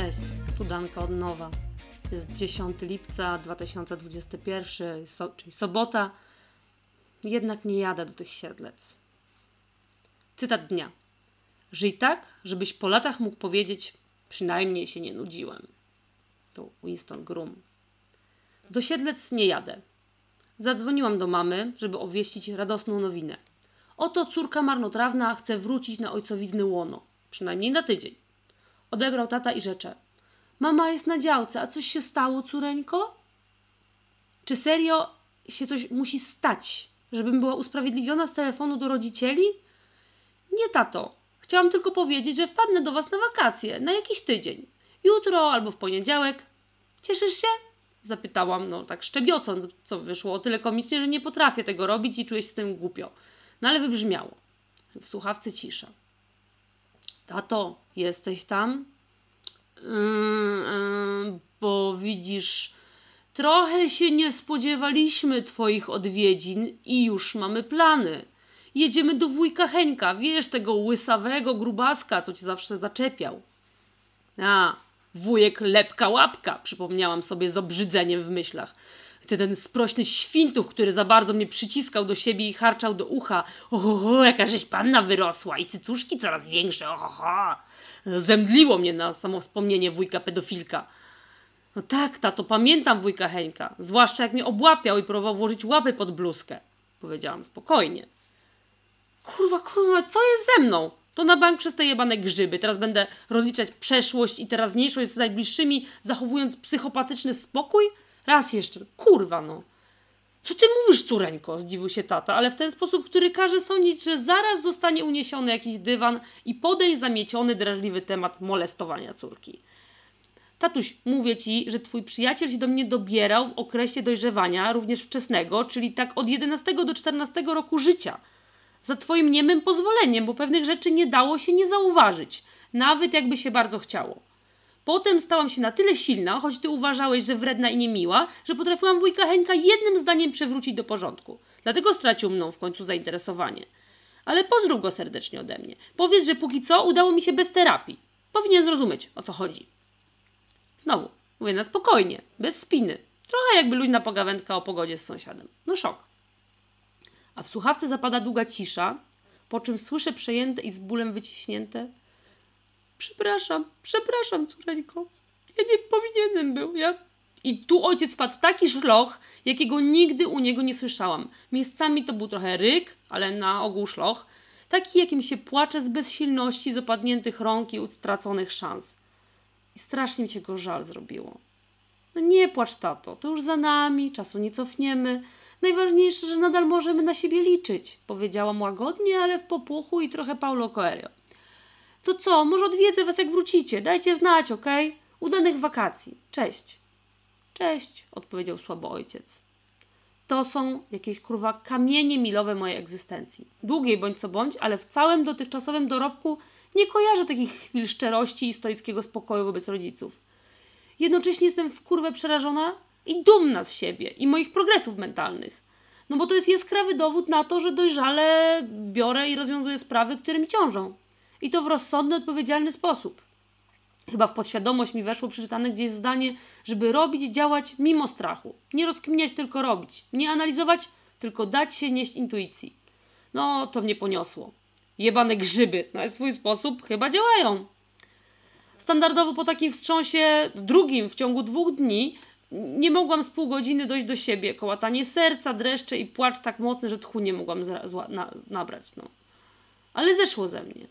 Cześć, tu Danka od nowa. Jest 10 lipca 2021, so, czyli sobota. Jednak nie jadę do tych siedlec. Cytat dnia. Żyj tak, żebyś po latach mógł powiedzieć, przynajmniej się nie nudziłem. To Winston Grum. Do siedlec nie jadę. Zadzwoniłam do mamy, żeby obwieścić radosną nowinę. Oto córka marnotrawna chce wrócić na ojcowizny łono. Przynajmniej na tydzień. Odebrał tata i rzecze. Mama jest na działce, a coś się stało, córeńko? Czy serio się coś musi stać, żebym była usprawiedliwiona z telefonu do rodzicieli? Nie, tato. Chciałam tylko powiedzieć, że wpadnę do was na wakacje, na jakiś tydzień. Jutro albo w poniedziałek. Cieszysz się? Zapytałam, no tak szczebiocąc, co wyszło o tyle komicznie, że nie potrafię tego robić i czuję się z tym głupio. No ale wybrzmiało. W słuchawce cisza. Tato, jesteś tam? Yy, yy, bo widzisz, trochę się nie spodziewaliśmy Twoich odwiedzin i już mamy plany. Jedziemy do wujka Heńka, wiesz, tego łysawego grubaska, co cię zawsze zaczepiał. A, wujek lepka łapka, przypomniałam sobie z obrzydzeniem w myślach. Ty ten sprośny świntuch, który za bardzo mnie przyciskał do siebie i harczał do ucha. Oho, jaka żeś panna wyrosła i cycuszki coraz większe, oho. Zemdliło mnie na samo wspomnienie wujka pedofilka. No tak, tato, pamiętam wujka Heńka, zwłaszcza jak mnie obłapiał i próbował włożyć łapy pod bluzkę. Powiedziałam spokojnie. Kurwa, kurwa, co jest ze mną? To na bank przez te jebane grzyby. Teraz będę rozliczać przeszłość i teraźniejszość z najbliższymi, zachowując psychopatyczny spokój? Raz jeszcze, kurwa no. Co ty mówisz, córeńko? Zdziwił się tata, ale w ten sposób, który każe sądzić, że zaraz zostanie uniesiony jakiś dywan i podej zamieciony drażliwy temat molestowania córki. Tatuś, mówię ci, że twój przyjaciel się do mnie dobierał w okresie dojrzewania, również wczesnego, czyli tak od 11 do 14 roku życia. Za twoim niemym pozwoleniem, bo pewnych rzeczy nie dało się nie zauważyć, nawet jakby się bardzo chciało. Potem stałam się na tyle silna, choć ty uważałeś, że wredna i niemiła, że potrafiłam wujka Henka jednym zdaniem przewrócić do porządku. Dlatego stracił mną w końcu zainteresowanie. Ale pozdrów go serdecznie ode mnie. Powiedz, że póki co udało mi się bez terapii. Powinien zrozumieć, o co chodzi. Znowu, mówię na spokojnie, bez spiny. Trochę jakby luźna pogawędka o pogodzie z sąsiadem. No szok. A w słuchawce zapada długa cisza, po czym słyszę przejęte i z bólem wyciśnięte Przepraszam, przepraszam, córeńko. Ja nie powinienem był, ja... I tu ojciec wpadł w taki szloch, jakiego nigdy u niego nie słyszałam. Miejscami to był trochę ryk, ale na ogół szloch. Taki, jakim się płacze z bezsilności, z opadniętych rąk i utraconych szans. I strasznie mi się go żal zrobiło. No nie płacz, tato, to już za nami, czasu nie cofniemy. Najważniejsze, że nadal możemy na siebie liczyć, powiedziałam łagodnie, ale w popłochu i trochę Paulo Coelho. To co, może odwiedzę was jak wrócicie. Dajcie znać? Okay? Udanych wakacji. Cześć. Cześć, odpowiedział słabo ojciec. To są jakieś kurwa kamienie milowe mojej egzystencji. Długiej bądź co bądź, ale w całym dotychczasowym dorobku nie kojarzę takich chwil szczerości i stoickiego spokoju wobec rodziców. Jednocześnie jestem w kurwę przerażona i dumna z siebie i moich progresów mentalnych. No bo to jest jaskrawy dowód na to, że dojrzale biorę i rozwiązuję sprawy, które mi ciążą. I to w rozsądny, odpowiedzialny sposób. Chyba w podświadomość mi weszło przeczytane gdzieś zdanie, żeby robić działać mimo strachu. Nie rozkminiać, tylko robić. Nie analizować, tylko dać się nieść intuicji. No, to mnie poniosło. Jebane grzyby na swój sposób chyba działają. Standardowo po takim wstrząsie drugim w ciągu dwóch dni nie mogłam z pół godziny dojść do siebie. Kołatanie serca, dreszcze i płacz tak mocny, że tchu nie mogłam na nabrać. No. Ale zeszło ze mnie.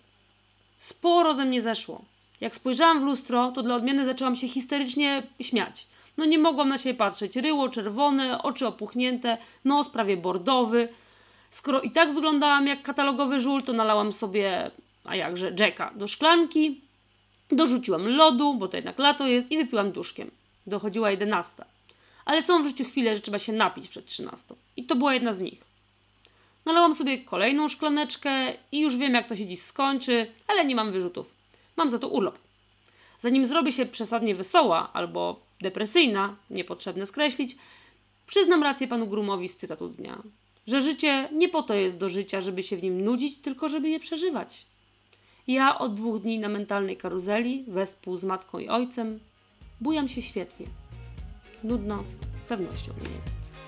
Sporo ze mnie zeszło. Jak spojrzałam w lustro, to dla odmiany zaczęłam się histerycznie śmiać. No nie mogłam na siebie patrzeć. Ryło czerwone, oczy opuchnięte, nos prawie bordowy. Skoro i tak wyglądałam jak katalogowy żul, to nalałam sobie, a jakże, Jacka do szklanki, dorzuciłam lodu, bo to jednak lato jest, i wypiłam duszkiem. Dochodziła jedenasta. Ale są w życiu chwile, że trzeba się napić przed trzynastą. I to była jedna z nich. Nalałam sobie kolejną szklaneczkę i już wiem, jak to się dziś skończy, ale nie mam wyrzutów. Mam za to urlop. Zanim zrobię się przesadnie wesoła albo depresyjna, niepotrzebne skreślić, przyznam rację panu Grumowi z cytatu dnia, że życie nie po to jest do życia, żeby się w nim nudzić, tylko żeby je przeżywać. Ja od dwóch dni na mentalnej karuzeli, wespół z matką i ojcem, bujam się świetnie. Nudno, pewnością nie jest.